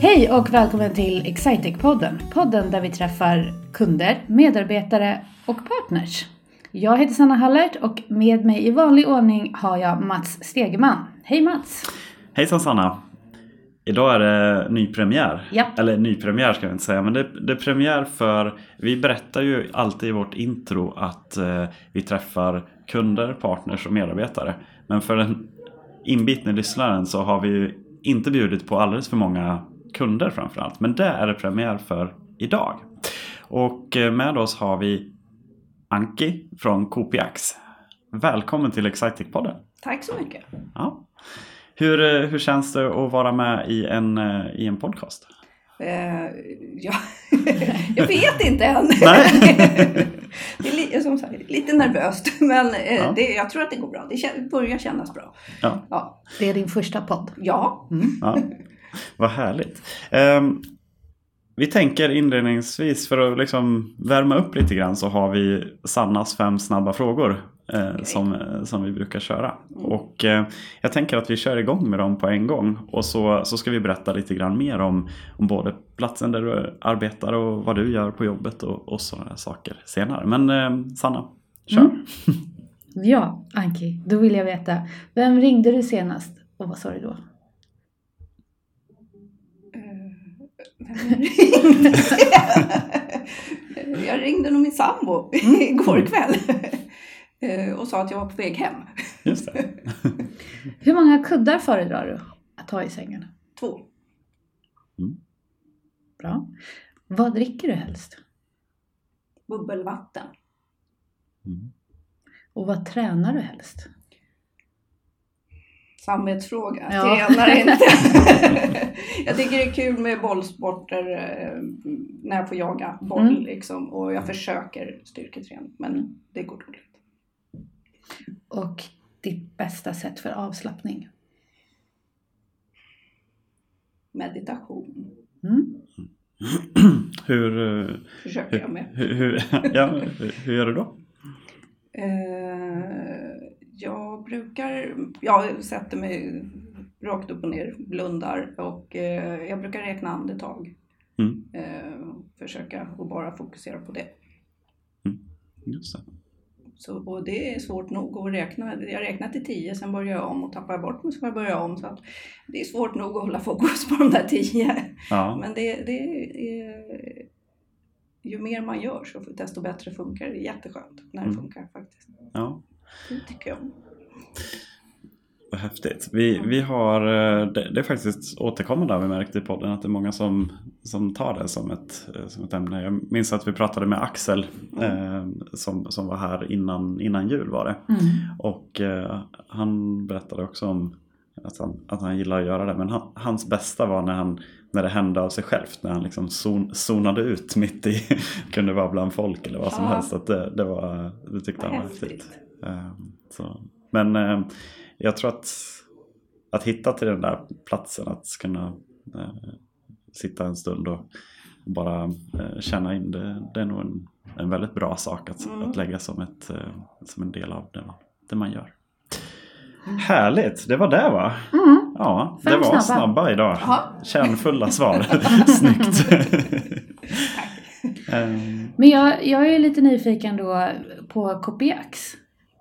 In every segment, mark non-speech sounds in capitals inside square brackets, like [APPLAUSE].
Hej och välkommen till Excitec-podden. Podden där vi träffar kunder, medarbetare och partners. Jag heter Sanna Hallert och med mig i vanlig ordning har jag Mats Stegeman. Hej Mats! Hejsan Sanna! Idag är det ny premiär. Ja. Eller ny premiär ska jag inte säga, men det, det är premiär för vi berättar ju alltid i vårt intro att eh, vi träffar kunder, partners och medarbetare. Men för den inbitne lyssnaren så har vi ju inte bjudit på alldeles för många kunder framförallt. Men det är det premiär för idag. Och eh, med oss har vi Anki från Copiax. Välkommen till Excitec-podden. Tack så mycket. Ja. Hur, eh, hur känns det att vara med i en, eh, i en podcast? Eh, ja, [LAUGHS] jag vet inte än. [LAUGHS] Nej. [LAUGHS] det är som sagt, lite nervöst, men Ja. det, jag tror att det går bra. Det börjar kännas bra. Ja, Ja, Det är din första podd. ja. ja. Vad härligt. Ehm, vi tänker inledningsvis för att liksom värma upp lite grann så har vi Sannas fem snabba frågor eh, som, eh, som vi brukar köra. Och eh, jag tänker att vi kör igång med dem på en gång och så, så ska vi berätta lite grann mer om, om både platsen där du arbetar och vad du gör på jobbet och, och sådana saker senare. Men eh, Sanna, kör! Mm. Ja, Anki, då vill jag veta. Vem ringde du senast och vad sa du då? Jag ringde nog min sambo igår kväll eh, och sa att jag var på väg hem. Just det. Hur många kuddar föredrar du att ha i sängen? Två. Bra. Vad dricker du helst? Bubbelvatten. Mm. Och vad tränar du helst? Samvetsfråga. Ja. Tränar [LAUGHS] inte. jag tycker det är kul med bollsporter eh, när jag får jaga boll Mm. liksom. Och jag försöker styrketräna men det går dåligt. Och ditt bästa sätt för avslappning? Meditation Mm. [CLEARS THROAT] Hur, eh, försöker jag med. hur, hur, [LAUGHS] ja, hur, hur gör du då? Eh, jag brukar, jag sätter mig rakt upp och ner, blundar och eh, jag brukar räkna andetag. Mm. Eh, försöka och bara fokusera på det. Just det. Så, och det är svårt nog att räkna. Jag räknar till tio, sen börjar jag om och tappar jag bort mig så får jag börja om. Så att det är svårt nog att hålla fokus på de där tio. Ja, Men det, det är, ju mer man gör så desto bättre funkar det. Det är jätteskönt när det Mm. funkar faktiskt. ja. Det tycker jag om. Vad häftigt. Vi, vi har, eh, det, det är faktiskt återkommande har vi märkt i podden att det är många som, som tar det som ett, eh, som ett ämne. Jag minns att vi pratade med Axel eh, som, som var här innan, innan jul var det. Mm. Och eh, han berättade också om att han, att han gillar att göra det. Men han, hans bästa var när, han, när det hände av sig självt. När han liksom zon, zonade ut mitt i, [LAUGHS] kunde vara bland folk eller vad som Ja. helst. Att det, det, var, det tyckte Vad han var häftigt. häftigt. Eh, så. Men eh, jag tror att, att hitta till den där platsen, att kunna eh, sitta en stund och bara eh, känna in det, det är nog en, en väldigt bra sak att, Mm. att lägga som, ett, eh, som en del av det man, det man gör. Härligt, det var det va? Mm. Ja, Fem det var snabba. snabba, idag. Ja. Kärnfulla [LAUGHS] svar. Snyggt. [LAUGHS] Ehm, Men jag, jag är lite nyfiken då på Copiax.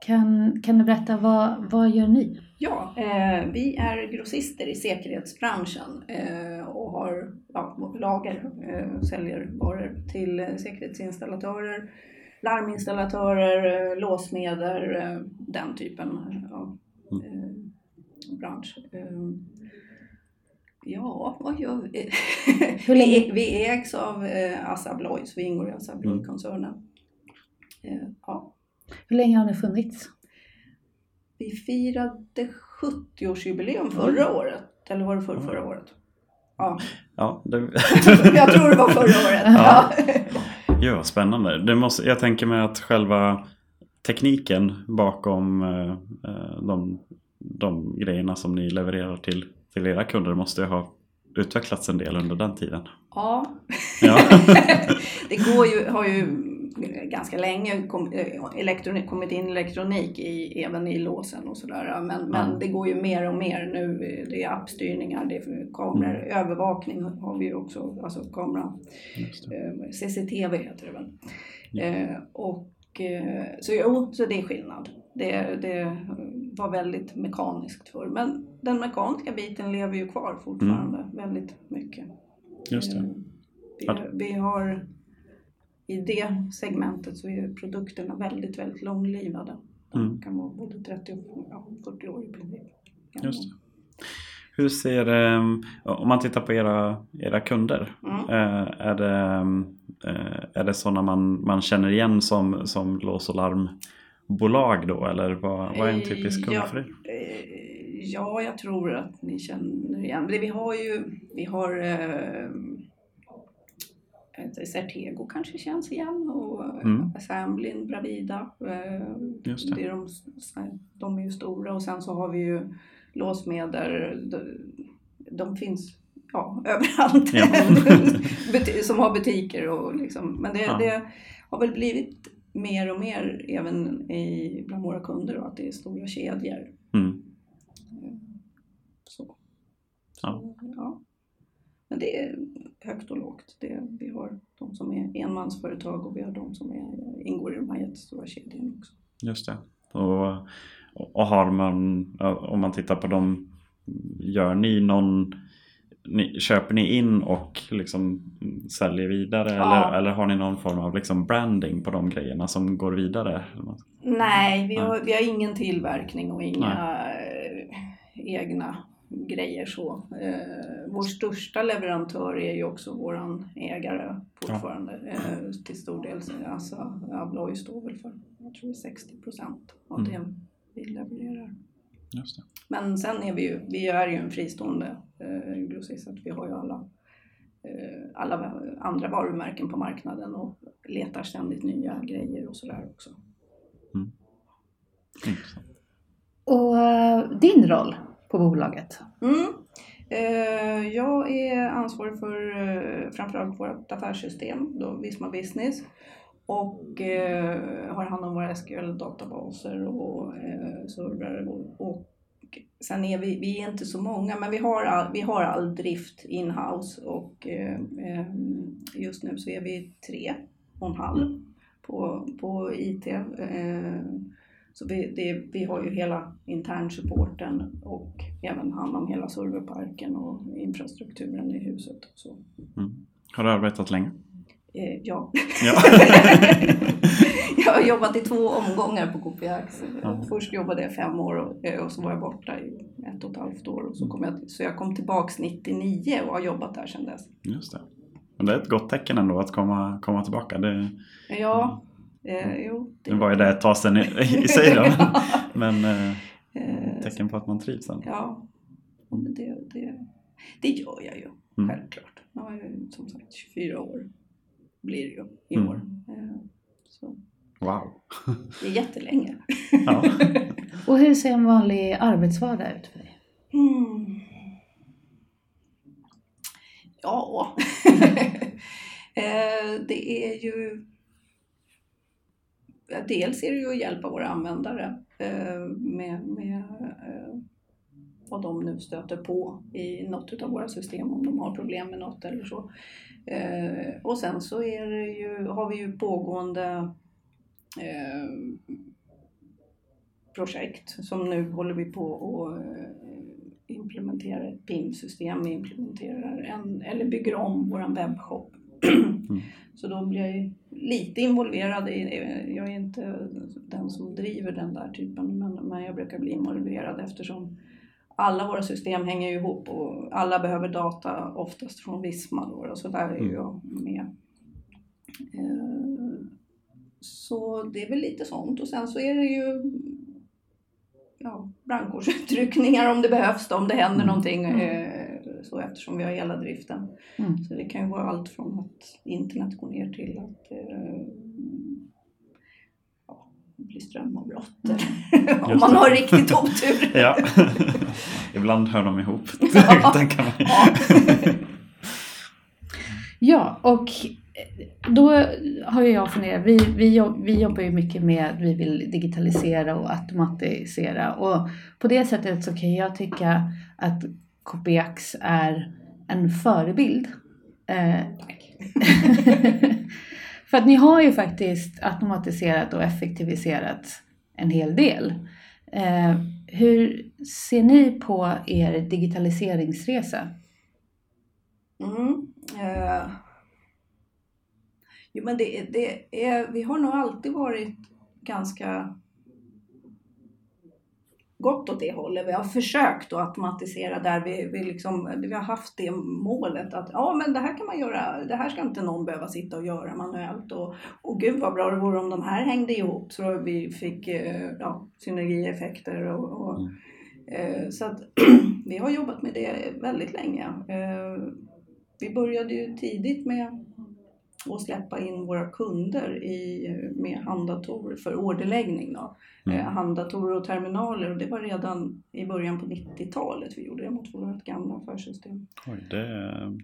Kan, kan du berätta vad, vad gör ni? Ja, eh, vi är grossister i säkerhetsbranschen eh, och har ja, lager, eh, säljer varor till säkerhetsinstallatörer, larminstallatörer, eh, låsmeder, eh, den typen av eh, bransch. Eh, ja, vad gör vi? [LAUGHS] Vi, vi ägs av eh, Assa Abloy, så vi ingår i Assa Abloy-koncernen. Eh, ja. Hur länge har ni funnits? Vi firade 70-årsjubileum förra året. Eller var det förra, förra året? Ja, ja, det, [LAUGHS] jag tror det var förra året. [LAUGHS] Ja. Ja. Ja, spännande. Det måste, jag tänker mig att själva tekniken bakom eh, eh, de, de grejerna som ni levererar till, till era kunder måste ju ha utvecklats en del under den tiden. ja. Ja. [LAUGHS] det går ju, har ju ganska länge kom, eh, elektronik, kommit in elektronik i, även i låsen och sådär. Men, Mm. men det går ju mer och mer nu. Det är appstyrningar, det är kameror, övervakning har vi ju också, alltså kamera, eh, CCTV heter det väl. Eh, och, eh, så jo, så det är skillnad. Det, det var väldigt mekaniskt förr. Men den mekaniska biten lever ju kvar fortfarande väldigt mycket. Just det. Eh. Vi, vi har i det segmentet så är produkterna väldigt, väldigt långlivade. De Mm. kan vara både 30 och ja, 40 år i princip. Just det. Hur ser det, om man tittar på era, era kunder, Mm. eh, är det, eh, är det sådana man, man känner igen som, som lås och larmbolag då? Eller vad, vad är en typisk kund Ja. för er? Eh, Ja, jag tror att ni känner igen. Vi har ju, vi har eh, jag vet inte, Certego kanske känns igen och Mm. Assemblin, Bravida. Eh, Just det. är de, de är ju stora och sen så har vi ju låsmedel. De, de finns ja, [LAUGHS] överallt. Ja. [LAUGHS] Som har butiker och liksom. Men det, Ja. det har väl blivit mer och mer även i, bland våra kunder och att det är stora kedjor. Mm. Så. Ja. Så, ja. Men det är högt och lågt. Det, vi har de som är enmansföretag och vi har de som är, ingår i de här jättestora kedjorna också. Just det. Och, och har man, om man tittar på dem, gör ni någon, ni, köper ni in och liksom säljer vidare Ja. eller, eller har ni någon form av liksom branding på de grejerna som går vidare? Nej, vi Nej. har, vi har ingen tillverkning och inga eh, egna grejer så. Eh, vår största leverantör är ju också våran ägare fortfarande eh, till stor del. Alltså Abloy står väl för, jag tror det är 60 procent av Mm. det vi levererar. Just det. Men sen är vi ju, vi är ju en fristående eh, grossist så att vi har ju alla, eh, alla andra varumärken på marknaden och letar ständigt nya grejer och sådär också. Intressant. Och eh, din roll på bolaget? Mm. Eh, jag är ansvarig för eh, framförallt vårt affärssystem, då Visma Business. Och eh, har hand om våra SQL-databaser och servrar. Och, sen är vi, vi är inte så många, men vi har all, vi har all drift in-house. Och eh, just nu så är vi tre och en halv på, på IT. Så vi, det, vi har ju hela internsupporten och även hand om hela serverparken och infrastrukturen i huset. och Så, Mm. Har du arbetat länge? eh, ja. Ja. [LAUGHS] jag har jobbat i två omgångar på KPX. Ja. Först jobbade jag fem år och, eh, och så var jag borta i ett och ett halvt år. Och så, kom jag, så jag kom tillbaks 99 och har jobbat där sedan dess. Just det. Men det är ett gott tecken ändå att komma, komma tillbaka. Det, Ja, eh, jo. det var ju det ett tag sedan i, i sig [LAUGHS] då. Men eh, Eh, tecken på att man trivs ändå. Ja, men det, det, det gör jag ju Mm. självklart. Jag har ju som sagt 24 år blir det ju i Mm. år. Eh, Så Wow. det är jättelänge. Ja. [LAUGHS] Och hur ser en vanlig arbetsvardag ut för dig? Mm. Ja, [LAUGHS] det är ju Dels är det ju att hjälpa våra användare eh, med, med eh, vad de nu stöter på i något av våra system om de har problem med något eller så. Eh, Och sen så ju, har vi ju pågående projekt som nu håller vi på och eh, implementerar ett PIM-system, vi implementerar en, eller bygger om vår webbshop. Så då blir lite involverad i, jag är inte den som driver den där typen, men, men jag brukar bli involverad eftersom alla våra system hänger ihop och alla behöver data, oftast från Visma då, och så där är ju jag med. Eh, Så det är väl lite sånt och sen så är det ju ja, brandkårsutryckningar om det behövs, då, om det händer Mm. någonting. Eh, så eftersom vi har hela driften. Mm. Så det kan ju vara allt från att internet går ner till att eh, ja, det blir strömavbrott. [LAUGHS] om Just man har riktigt otur. [LAUGHS] ja. [LAUGHS] Ibland hör de ihop. Ja. och då har ju jag funderat, vi, vi, vi jobbar ju mycket med vi vill digitalisera och automatisera och på det sättet så kan jag tycka att KPX är en förebild. Eh, [LAUGHS] för att ni har ju faktiskt automatiserat och effektiviserat en hel del. Eh, hur ser ni på er digitaliseringsresa? Mm, eh, jo, men det, det är, vi har nog alltid varit ganska gått åt det hållet. Vi har försökt att automatisera där vi, vi, liksom, vi har haft det målet att ja men det här kan man göra, det här ska inte någon behöva sitta och göra manuellt och, och gud vad bra det vore om de här hängde ihop så vi fick eh, ja, synergieffekter och, och mm. eh, så att [CLEARS THROAT] vi har jobbat med det väldigt länge. Eh, vi började ju tidigt med att släppa in våra kunder i, med handdatorer för orderläggning. Då. Mm. Eh, handdatorer och terminaler och det var redan i början på 90-talet vi gjorde det mot vårt gamla affärssystem. Oj, det,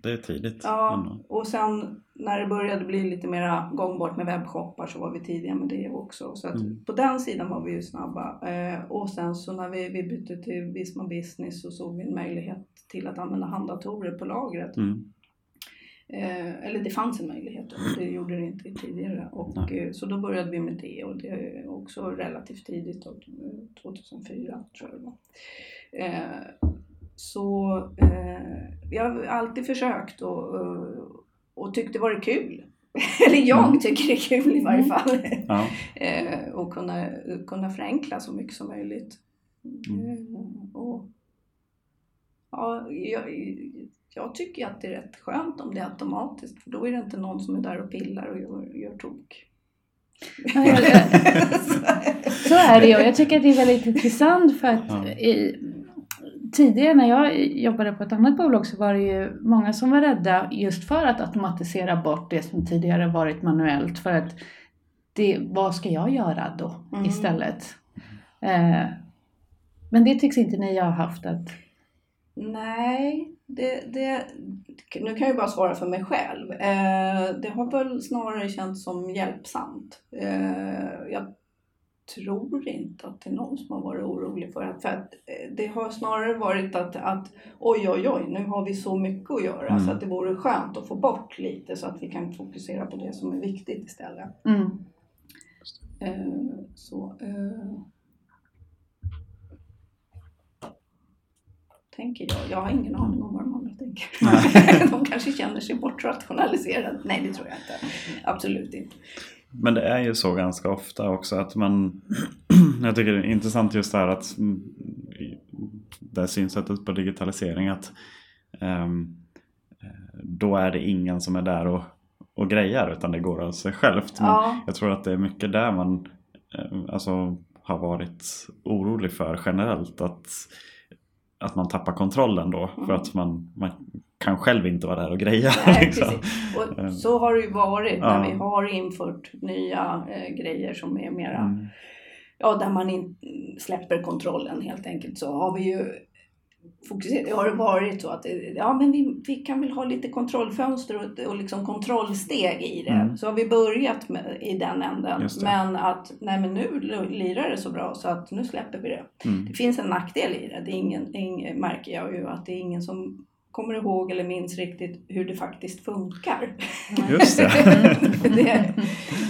det är tidigt. Ja, och sen när det började bli lite mer gångbart med webbshoppar så var vi tidiga med det också. Så mm. på den sidan var vi ju snabba. Eh, och sen så när vi, vi bytte till Visma Business så såg vi en möjlighet till att använda handdatorer på lagret. Mm. Eh, eller det fanns en möjlighet, det gjorde det inte tidigare. Och, eh, så då började vi med det och det är också relativt tidigt, 2004 tror jag det var. Eh, så eh, vi har alltid försökt och, och, och tyckt det varit kul. [LAUGHS] Eller jag mm. tycker det är kul i varje mm. fall. Ja. [LAUGHS] eh, och kunna, kunna förenkla så mycket som möjligt. Mm. Eh, och, ja, jag, jag tycker att det är rätt skönt om det är automatiskt för då är det inte någon som är där och pillar och gör, gör tok. [LAUGHS] så är det ju. Jag tycker att det är väldigt intressant för att i, tidigare när jag jobbade på ett annat bolag så var det ju många som var rädda just för att automatisera bort det som tidigare varit manuellt för att det, vad ska jag göra då mm. istället? Eh, men det tycks inte ni ha haft att Nej, det, det, nu kan jag bara svara för mig själv. Eh, det har väl snarare känts som hjälpsamt. Eh, jag tror inte att det är någon som har varit orolig för för att eh, det har snarare varit att, att oj oj oj, nu har vi så mycket att göra mm. så att det vore skönt att få bort lite så att vi kan fokusera på det som är viktigt istället. Mm. Eh, så, tänker jag. Jag har ingen aning om vad de andra tänker. [LAUGHS] de kanske känner sig bortrationaliserade. Nej, det tror jag inte. Absolut inte. Men det är ju så ganska ofta också att man... [CLEARS THROAT] jag tycker det är intressant just det här att det här synsättet på digitalisering att um, då är det ingen som är där och, och grejar utan det går av sig självt. Men ja. jag tror att det är mycket där man alltså, har varit orolig för generellt. att att man tappar kontrollen då mm. för att man, man kan själv inte vara där och greja. Nej, liksom. och eh. så har det ju varit ja. när vi har infört nya eh, grejer som är mera mm. Ja, där man in, släpper kontrollen helt enkelt så har vi ju fokuserat, det har det varit så att ja, men vi, vi kan väl ha lite kontrollfönster och, och liksom kontrollsteg i det. Mm. Så har vi börjat med, i den änden. Men att nej, men nu lirar det så bra så att nu släpper vi det. Mm. Det finns en nackdel i det. Det är ingen, ingen, märker jag ju att det är ingen som kommer ihåg eller minns riktigt hur det faktiskt funkar. Just det. [LAUGHS] det,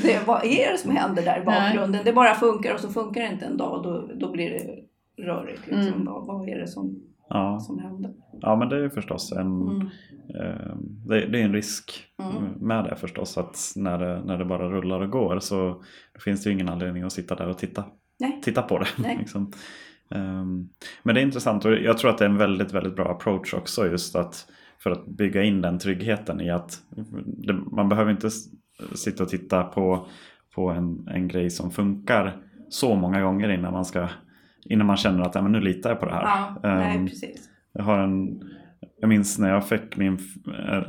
det. Vad är det som händer där i bakgrunden? Nej. Det bara funkar och så funkar det inte en dag och då, då blir det rörigt. Liksom. Mm. Vad, vad är det som ja. som händer. Ja men det är förstås en, mm. eh, det, det, är en risk mm. med det förstås att när det, när det bara rullar och går så finns det ju ingen anledning att sitta där och titta, titta på det. [LAUGHS] liksom. um, men det är intressant och jag tror att det är en väldigt väldigt bra approach också just att för att bygga in den tryggheten i att det, man behöver inte sitta och titta på, på en, en grej som funkar så många gånger innan man ska innan man känner att men nu litar jag på det här. Ja, nej, ehm, precis. Jag, har en, jag minns när jag fick min,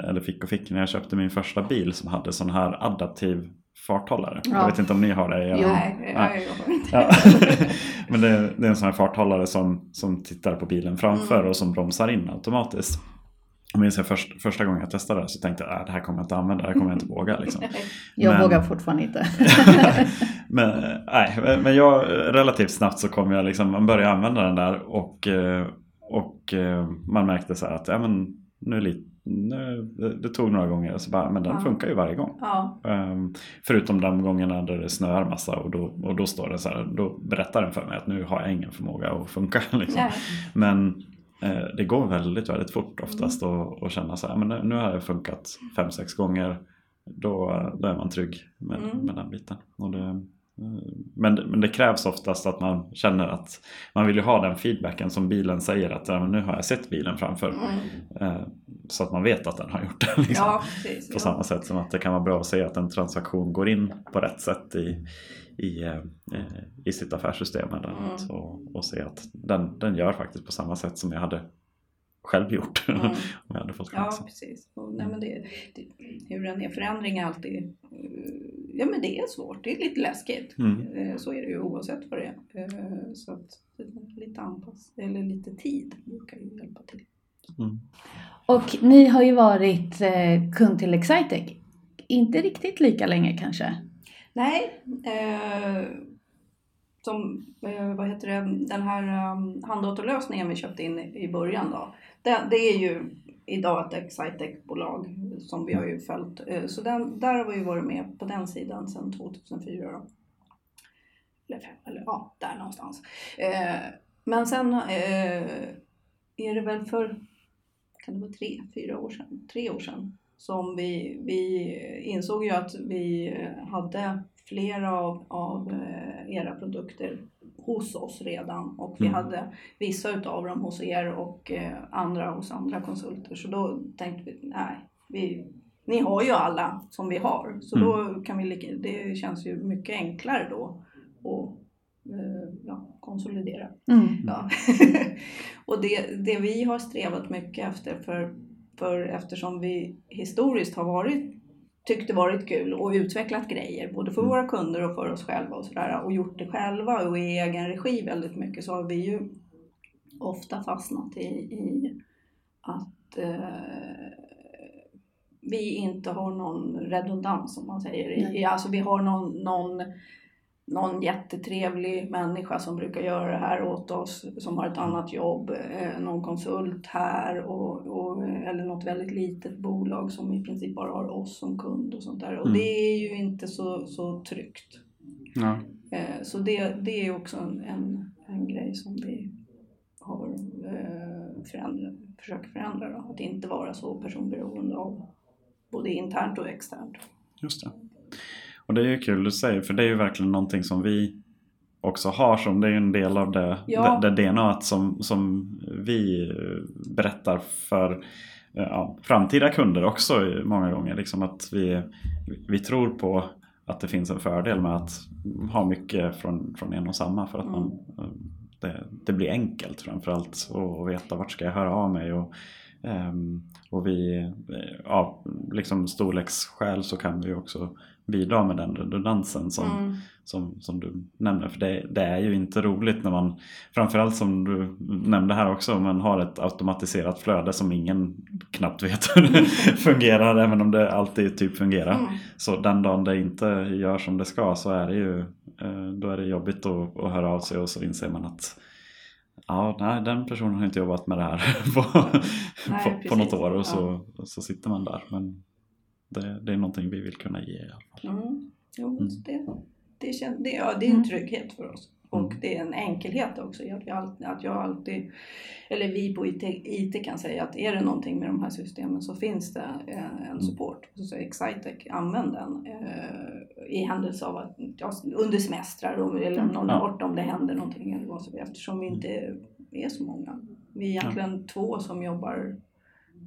eller fick och fick, när jag köpte min första bil som hade sån här adaptiv farthållare. Ja. Jag vet inte om ni har det? Jo, nej, nej. jag har inte ja. [LAUGHS] Men det, det, är en sån här farthållare som, som tittar på bilen framför mm. och som bromsar in automatiskt. Jag minns jag först, första gången jag testade det så tänkte jag att äh, det här kommer jag inte använda, det här kommer jag inte våga. Liksom. [LAUGHS] Jag Men- vågar fortfarande inte. [LAUGHS] men, nej, men jag relativt snabbt så kom jag liksom, man började använda den där och, eh, och eh, man märkte så här att ja, men, nu lite, nu, det- tog några gånger och så bara, men den Ja. funkar ju varje gång. Ja, Ehm, förutom de gångerna där det snöar massa och då, och då står det så här, då berättar den för mig att nu har jag ingen förmåga att funka. [LAUGHS] Liksom. Men det går väldigt, väldigt fort oftast att att känna så här, men nu, nu har det funkat fem, sex gånger. Då, då är man trygg med, Mm. med den biten. Och det, eh, men, det- men det krävs oftast att man känner att man vill ju ha den feedbacken som bilen säger att ja, men nu har jag sett bilen framför. Mm. Eh, så att man vet att den har gjort det. [LAUGHS] Liksom. Ja, precis. På ja. samma sätt som att det kan vara bra att se att en transaktion går in på rätt sätt i, i, eh, i sitt affärssystem. Eller Mm. och, och se att den, den gör faktiskt på samma sätt som jag hade själv gjort Mm. [LAUGHS] om jag hade fått Ja, chansen. precis. Och, nej, men det, det, hur den är, förändring är alltid... eh, Ja, men det är svårt. Det är lite läskigt. Mm. Eh, Så är det ju oavsett vad det är. Eh, Så att lite anpass, eller lite tid brukar ju hjälpa till. Mm. Och ni har ju varit eh, kund till Excitec. Inte riktigt lika länge kanske? Nej, eh, som, eh, vad heter det, den här ehm, um, handdatorlösningen vi köpte in i början då. Det, det är ju idag ett Excitec-bolag som vi har ju följt. Eh, så den, där har vi ju varit med på den sidan sedan 2004 då. Eller, fem, eller ja, där någonstans. Eh, men sen eh, är det väl för, kan det vara tre, fyra år sedan, tre år sedan som vi, vi insåg ju att vi hade flera av, av eh, era produkter hos oss redan och vi Mm. hade vissa utav dem hos er och eh, andra hos andra konsulter. Så då tänkte vi, nej, vi, ni har ju alla som vi har. Så då kan vi, lika- det känns ju mycket enklare då att eh, ja, konsolidera. Mm. Ja. [LAUGHS] och det, det vi har strävat mycket efter, för, för eftersom vi historiskt har varit, tyckt det varit kul och utvecklat grejer, både för Mm. våra kunder och för oss själva och sådär, och gjort det själva och i egen regi väldigt mycket, så har vi ju ofta fastnat i, i att eh, vi inte har någon redundans som man säger. I, alltså vi har någon, någon någon jättetrevlig människa som brukar göra det här åt oss, som har ett annat jobb, eh, någon konsult här och, och, eller något väldigt litet bolag som i princip bara har oss som kund och sånt där. Och Mm. det är ju inte så, så tryggt. Ja. Eh, så det, det är också en, en, en grej som vi har eh, förändra, försöker förändra. Då. Att inte vara så personberoende av både internt och externt. Just det. Och det är ju kul du säger, för det är ju verkligen någonting som vi också har som det är en del av det, Ja. det, det DNA som, som vi berättar för eh, ja, framtida kunder också många gånger. Liksom att vi, vi tror på att det finns en fördel med att ha mycket från, från en och samma för att Mm. man, eh, det, det blir enkelt framförallt att veta vart ska jag höra av mig. Och, och vi, eh, av liksom storleksskäl så kan vi också bidra med den redundansen som, Mm. som, som du nämner. För det, det är ju inte roligt när man, framförallt som du nämnde här också, man har ett automatiserat flöde som ingen knappt vet hur det fungerar, även om det alltid typ fungerar. Mm. Så den dagen det inte gör som det ska så är det ju eh, då är det jobbigt att, att höra av sig och så inser man att Ja, nej, den personen har inte jobbat med det här [LAUGHS] på, Nej, på, på något år och så, så sitter man där. Men det, det är någonting vi vill kunna ge i alla fall. Mm. Jo, Mm. det, det, kän, det, ja, det är en Mm. trygghet för oss. Och Mm. det är en enkelhet också att, vi alltid, att jag alltid, eller vi på IT, IT kan säga att är det någonting med de här systemen så finns det eh, en support. Så säger Excitec, använd den eh, i händelse av att, ja, under semestrar om någon är Ja. om det händer någonting. Eller vad som, eftersom vi inte är så många. Vi är egentligen två som jobbar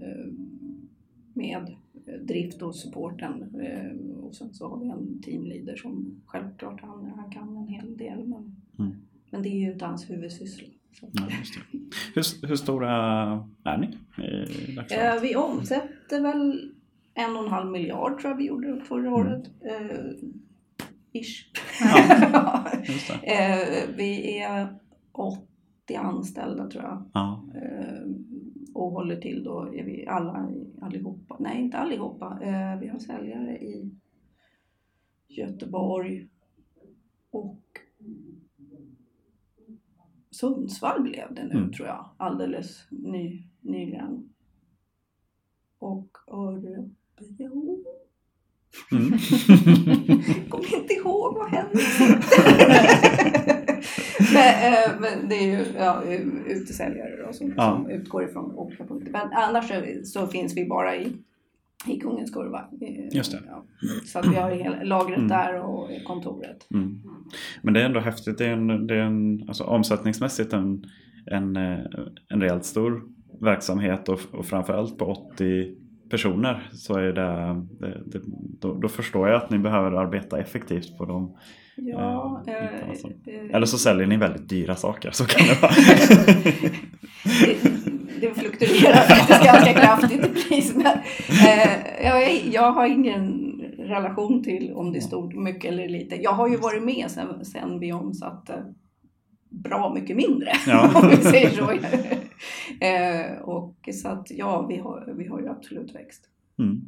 eh, med drift och supporten. eh, Och sen så har vi en teamleader som självklart han, han kan en hel del. Men, Mm. Men det är ju inte hans huvudsyssla. Ja. Hur, hur stora är ni? Eh, vi omsätter väl en och en halv miljard tror jag vi gjorde förra Mm. året. Eh, ish. Ja. [LAUGHS] Eh, vi är åtta 30 anställda tror jag. Ja. Eh, och håller till då, är vi alla allihopa, nej inte allihopa, eh, vi har säljare i Göteborg och Sundsvall blev det nu Mm. tror jag, alldeles ny, nyligen. Och Örebro. Mm. [LAUGHS] Kommer inte ihåg vad hände. [LAUGHS] men, eh, men det är ju ja, utesäljare då, som, Ja. som utgår ifrån olika punkter. Men annars så, så finns vi bara i, i Kungens Kurva. Eh, Just det. Ja. Så att vi har hela lagret Mm. där och kontoret. Mm. Men det är ändå häftigt. Det är en, det är en alltså, omsättningsmässigt en, en, eh, en rejält stor verksamhet och, och framförallt på 80 personer så är det, det, det då, då förstår jag att ni behöver arbeta effektivt på dem. Ja, Eh, eh, alltså. eh, Eller så säljer ni väldigt dyra saker, så kan det vara. [LAUGHS] det, det fluktuerar faktiskt ganska kraftigt i pris. Men, eh, jag, är- jag har ingen relation till om det stod mycket eller lite. Jag har ju varit med sen, sen vi omsatte bra mycket mindre. Ja. [LAUGHS] om vi säger så. eh, och så att ja, vi har, vi har ju absolut växt. Mm.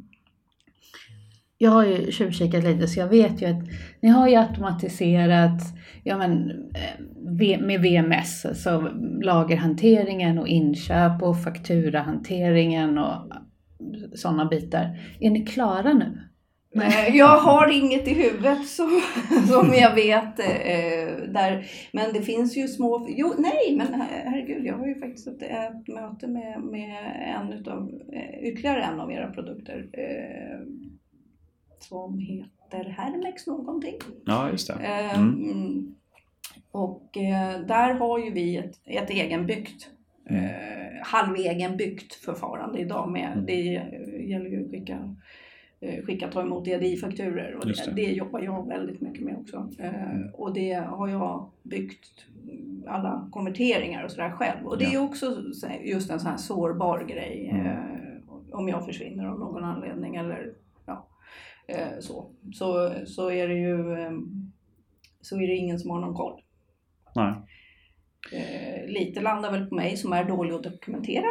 Jag har ju tjuvkikat lite så jag vet ju att ni har ju automatiserat ja men, eh, med VMS, alltså lagerhanteringen och inköp och fakturahanteringen och sådana bitar. Är ni klara nu? Nej, Jag har inget i huvudet som, som jag vet. Eh, där. Men det finns ju små... Jo, nej, men herregud, jag har ju faktiskt ett, ett möte med, med en utav, eh, ytterligare en av era produkter. Eh, som heter Hermex någonting. Ja, just det. Eh, Mm. mm. Och eh, där har ju vi ett, ett egenbyggt, Mm. eh, halvegenbyggt förfarande idag med, Mm. det gäller ju att skicka, eh, skicka ta emot EDI-fakturer och det, det. det jobbar jag väldigt mycket med också. Eh, och det har jag byggt alla konverteringar och sådär själv. Och det är Ja. också så här- just en sån här sårbar grej. Mm. Eh, om jag försvinner av någon anledning eller så. så. Så är det ju eh, så är det ingen som har någon koll. Nej. Eh, lite landar väl på mig som är dålig att dokumentera,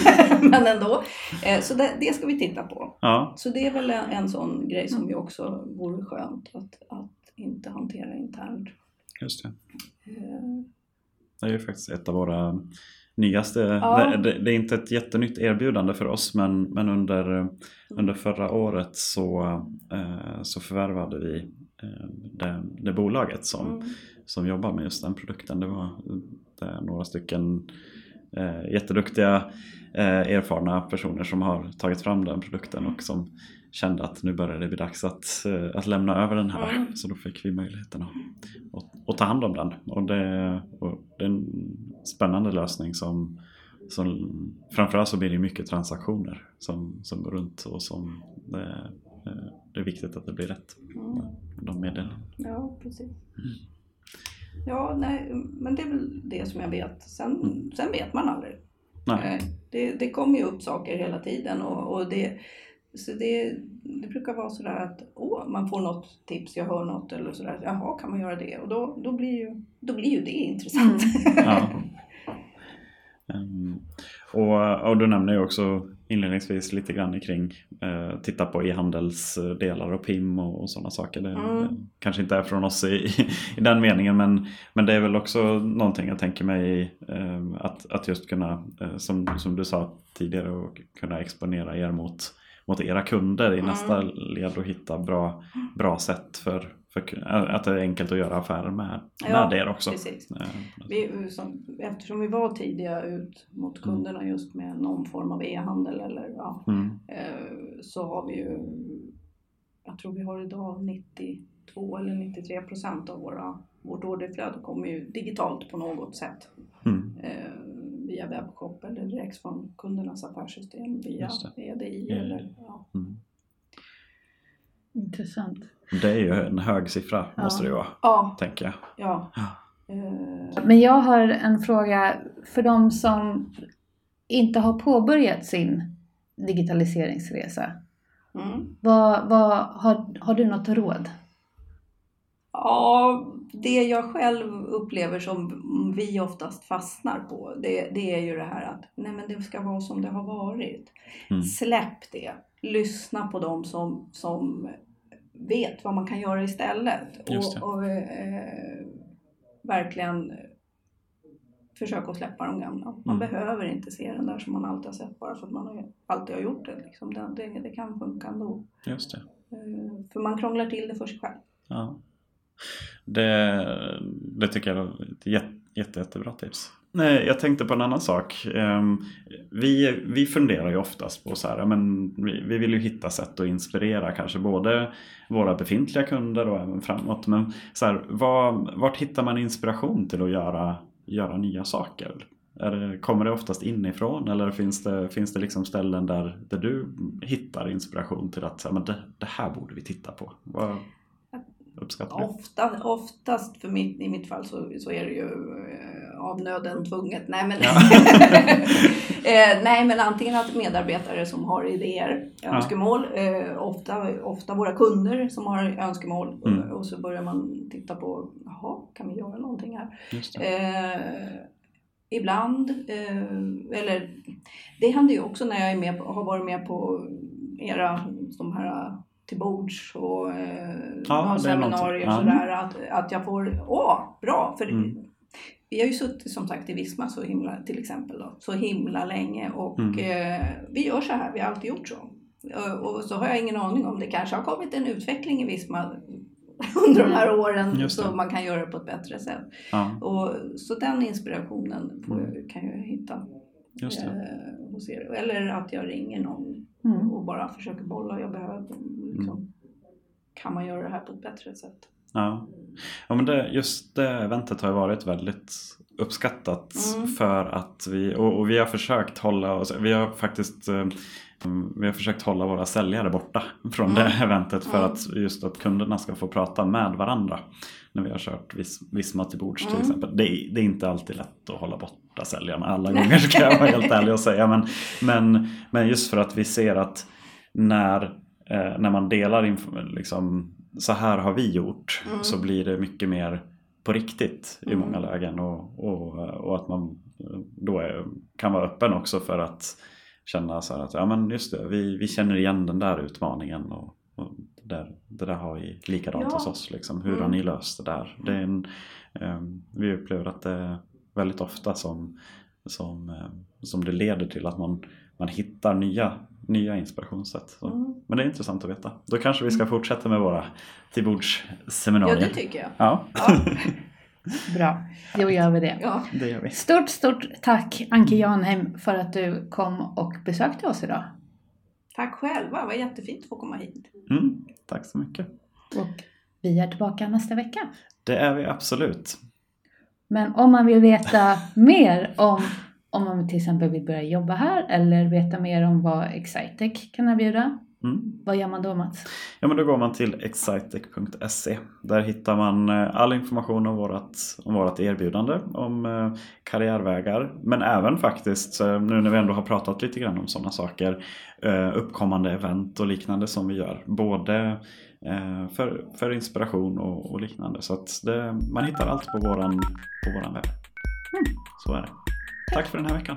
[LAUGHS] men ändå. Eh, så det, det ska vi titta på. Ja, Så det är väl en, en sån grej som vi också vore skönt att, att inte hantera internt. just det. Eh, Det är ju faktiskt ett av våra nyaste. Ja. Det, det, det är inte ett jättenytt erbjudande för oss men, men under, under förra året så, eh, så förvärvade vi eh, det, det bolaget som, mm. som jobbar med just den produkten. Det var några stycken eh, jätteduktiga eh, erfarna personer som har tagit fram den produkten och som kände att nu börjar det bli dags att, eh, att lämna över den här. Mm. Så då fick vi möjligheten att, att, att ta hand om den. Och det, och det är en spännande lösning som, som framförallt så blir det mycket transaktioner som, som går runt och som det, eh, det är viktigt att det blir rätt. Mm. De meddelar. Ja, precis. Ja, nej, men det är väl det som jag vet. Sen, sen vet man aldrig. Nej. Eh, Det, det kommer ju upp saker hela tiden och, och det, så det, det brukar vara sådär att åh, man får något tips, jag hör något eller sådär. Jaha, kan man göra det? Och då, då, blir, ju, då blir ju det intressant. [LAUGHS] Ja. Ehm, och, och du nämner ju också inledningsvis lite grann kring eh, titta på e-handelsdelar och PIM och, och sådana saker. Det, Mm. det kanske inte är från oss i, i den meningen men, men det är väl också någonting jag tänker mig eh, att, att just kunna, eh, som, som du sa tidigare, och kunna exponera er mot, mot era kunder i Mm. nästa led och hitta bra, bra sätt för, för att det är enkelt att göra affärer med, Ja, med er också. Precis. Eh, Vi, som, eftersom vi var tidiga ut mot kunderna just med någon form av e-handel eller ja, Mm. eh, så har vi ju, jag tror vi har idag 92 eller 93 procent av våra, vårt orderflöde kommer ju digitalt på något sätt. Mm. Via webbshop eller direkt från kundernas affärssystem via EDI Mm. eller ja. Mm. Intressant. Det är ju en hög siffra Ja. måste det ju vara, Ja, tänker jag. ja. Ja. Eh, Men jag har en fråga för de som inte har påbörjat sin digitaliseringsresa. mm. Vad, vad, har, har du något råd? Ja, det jag själv upplever som vi oftast fastnar på, det, det är ju det här att nej men det ska vara som det har varit. Mm. Släpp det. Lyssna på dem som, som vet vad man kan göra istället. Och, och eh, verkligen försöka att släppa de gamla. Man Mm. behöver inte se den där som man alltid har sett bara för att man alltid har gjort det. Liksom. Det, det. Det kan funka ändå. Just det. Eh, För man krånglar till det för sig själv. Ja. Det, det tycker jag är ett jätte, jätte, jättebra tips. Nej, jag tänkte på en annan sak. Ehm, vi, vi funderar ju oftast på så här, men vi, vi vill ju hitta sätt att inspirera kanske både våra befintliga kunder och även framåt. Men så här, var, vart hittar man inspiration till att göra, göra nya saker? Är det, kommer det oftast inifrån eller finns det, finns det liksom ställen där, där du hittar inspiration till att så här, men det, det här borde vi titta på? Var uppskattar du? Ofta, oftast för mitt, i mitt fall så, så är det ju eh, av nöden tvunget. Nej men, [LAUGHS] eh, nej men antingen att medarbetare som har idéer, Ja. önskemål, eh, ofta, ofta våra kunder som har önskemål Mm. och, och så börjar man titta på, jaha, kan vi göra någonting här? Ibland, eh, eller det händer ju också när jag är med på, har varit med på era, de här till bords och eh, Ja, seminarier och sådär. Att, att jag får, åh, bra! För Mm. vi har ju suttit som sagt i Visma så himla, till exempel då, så himla länge och Mm. eh, vi gör så här, vi har alltid gjort så. Eh, Och så har jag ingen aning om det kanske har kommit en utveckling i Visma [LAUGHS] under de här åren det. så man kan göra det på ett bättre sätt. Ja, Och, så den inspirationen får Mm. kan jag hitta just det. eh, hos er. Eller att jag ringer någon Mm. och bara försöker bolla. Jag behöver liksom, Kan man göra det här på ett bättre sätt? Ja, ja men det, just det eventet har varit väldigt uppskattat Mm. för att vi, och, och vi har försökt hålla oss, vi har faktiskt eh, vi har försökt hålla våra säljare borta från Mm. det eventet för Mm. att just att kunderna ska få prata med varandra. När vi har kört vis, Visma till bords till Mm. exempel. Det, är- det är inte alltid lätt att hålla borta säljarna alla gånger ska jag vara helt ärlig och säga. Men, men, men just för att vi ser att när, eh, när man delar liksom, så här har vi gjort Mm. så blir det mycket mer på riktigt i Mm. många lägen och, och, och att man eh, då är, kan vara öppen också för att känna så att ja men just det, vi, vi känner igen den där utmaningen och, och det, där, det där har vi likadant Ja. hos oss. Liksom. Hur har Mm. ni löst det där? Det är en, eh, vi upplever att det väldigt ofta som, som, eh, som det leder till att man, man hittar nya, nya inspirationssätt. Så. Mm. Men det är intressant att veta. Då kanske vi ska fortsätta med våra Ja, tillbordsseminarier. det tycker jag. Ja, Ja, [LAUGHS] Bra, då gör vi det. ja. det gör vi. Stort, stort tack Anke Janheim för att du kom och besökte oss idag. Tack själva, det var jättefint att få komma hit. Mm, tack så mycket. Och vi är tillbaka nästa vecka. Det är vi absolut. Men om man vill veta mer om om man till exempel vill börja jobba här eller veta mer om vad Excitec kan erbjuda, Mm. vad gör man då Mats? Ja, men då går man till excitec.se. Där hittar man eh, all information om vårt, om vårt erbjudande om eh, karriärvägar. Men även faktiskt, eh, nu när vi ändå har pratat lite grann om sådana saker, uppkommande event och liknande som vi gör. Både för, för inspiration och, och liknande. Så att det, man hittar allt på våran, på våran webb. Så är det. Tack för den här veckan.